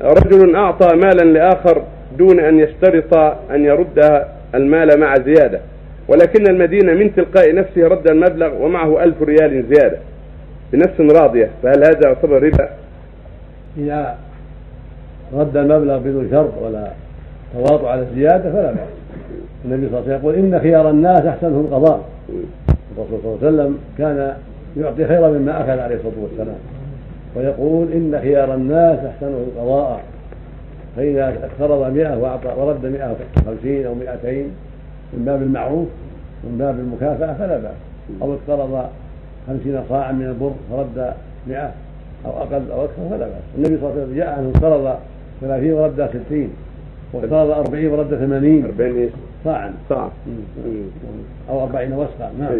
رجل أعطى مالا لآخر دون أن يشترط أن يرد المال مع زيادة ولكن المدينة من تلقاء نفسه رد المبلغ ومعه ألف ريال زيادة. بنفس راضية فهل هذا يعتبر ربا؟ إذا رد المبلغ بدون شرط ولا تواطؤ على الزيادة فلا بأس. النبي صلى الله عليه وسلم يقول إن خيار الناس أحسنهم القضاء. الرسول صلى الله عليه وسلم كان يعطي خيرا مما أخذ عليه الصلاة والسلام. ويقول إن خيار الناس أحسنهم القضاء فإذا اقترض مئة وأعطى ورد مئة وخمسين أو مئتين من باب المعروف من باب المكافأة فلا بأس. أو اقترض خمسين صاعا من البر فرد مئة أو أقل أو أكثر فلا بأس. النبي صلى الله عليه وسلم جاء أنه اقترض ثلاثين ورد ستين واقترض أربعين ورد ثمانين أربعين؟ صاعا. صاع. أو أربعين وسقا نعم.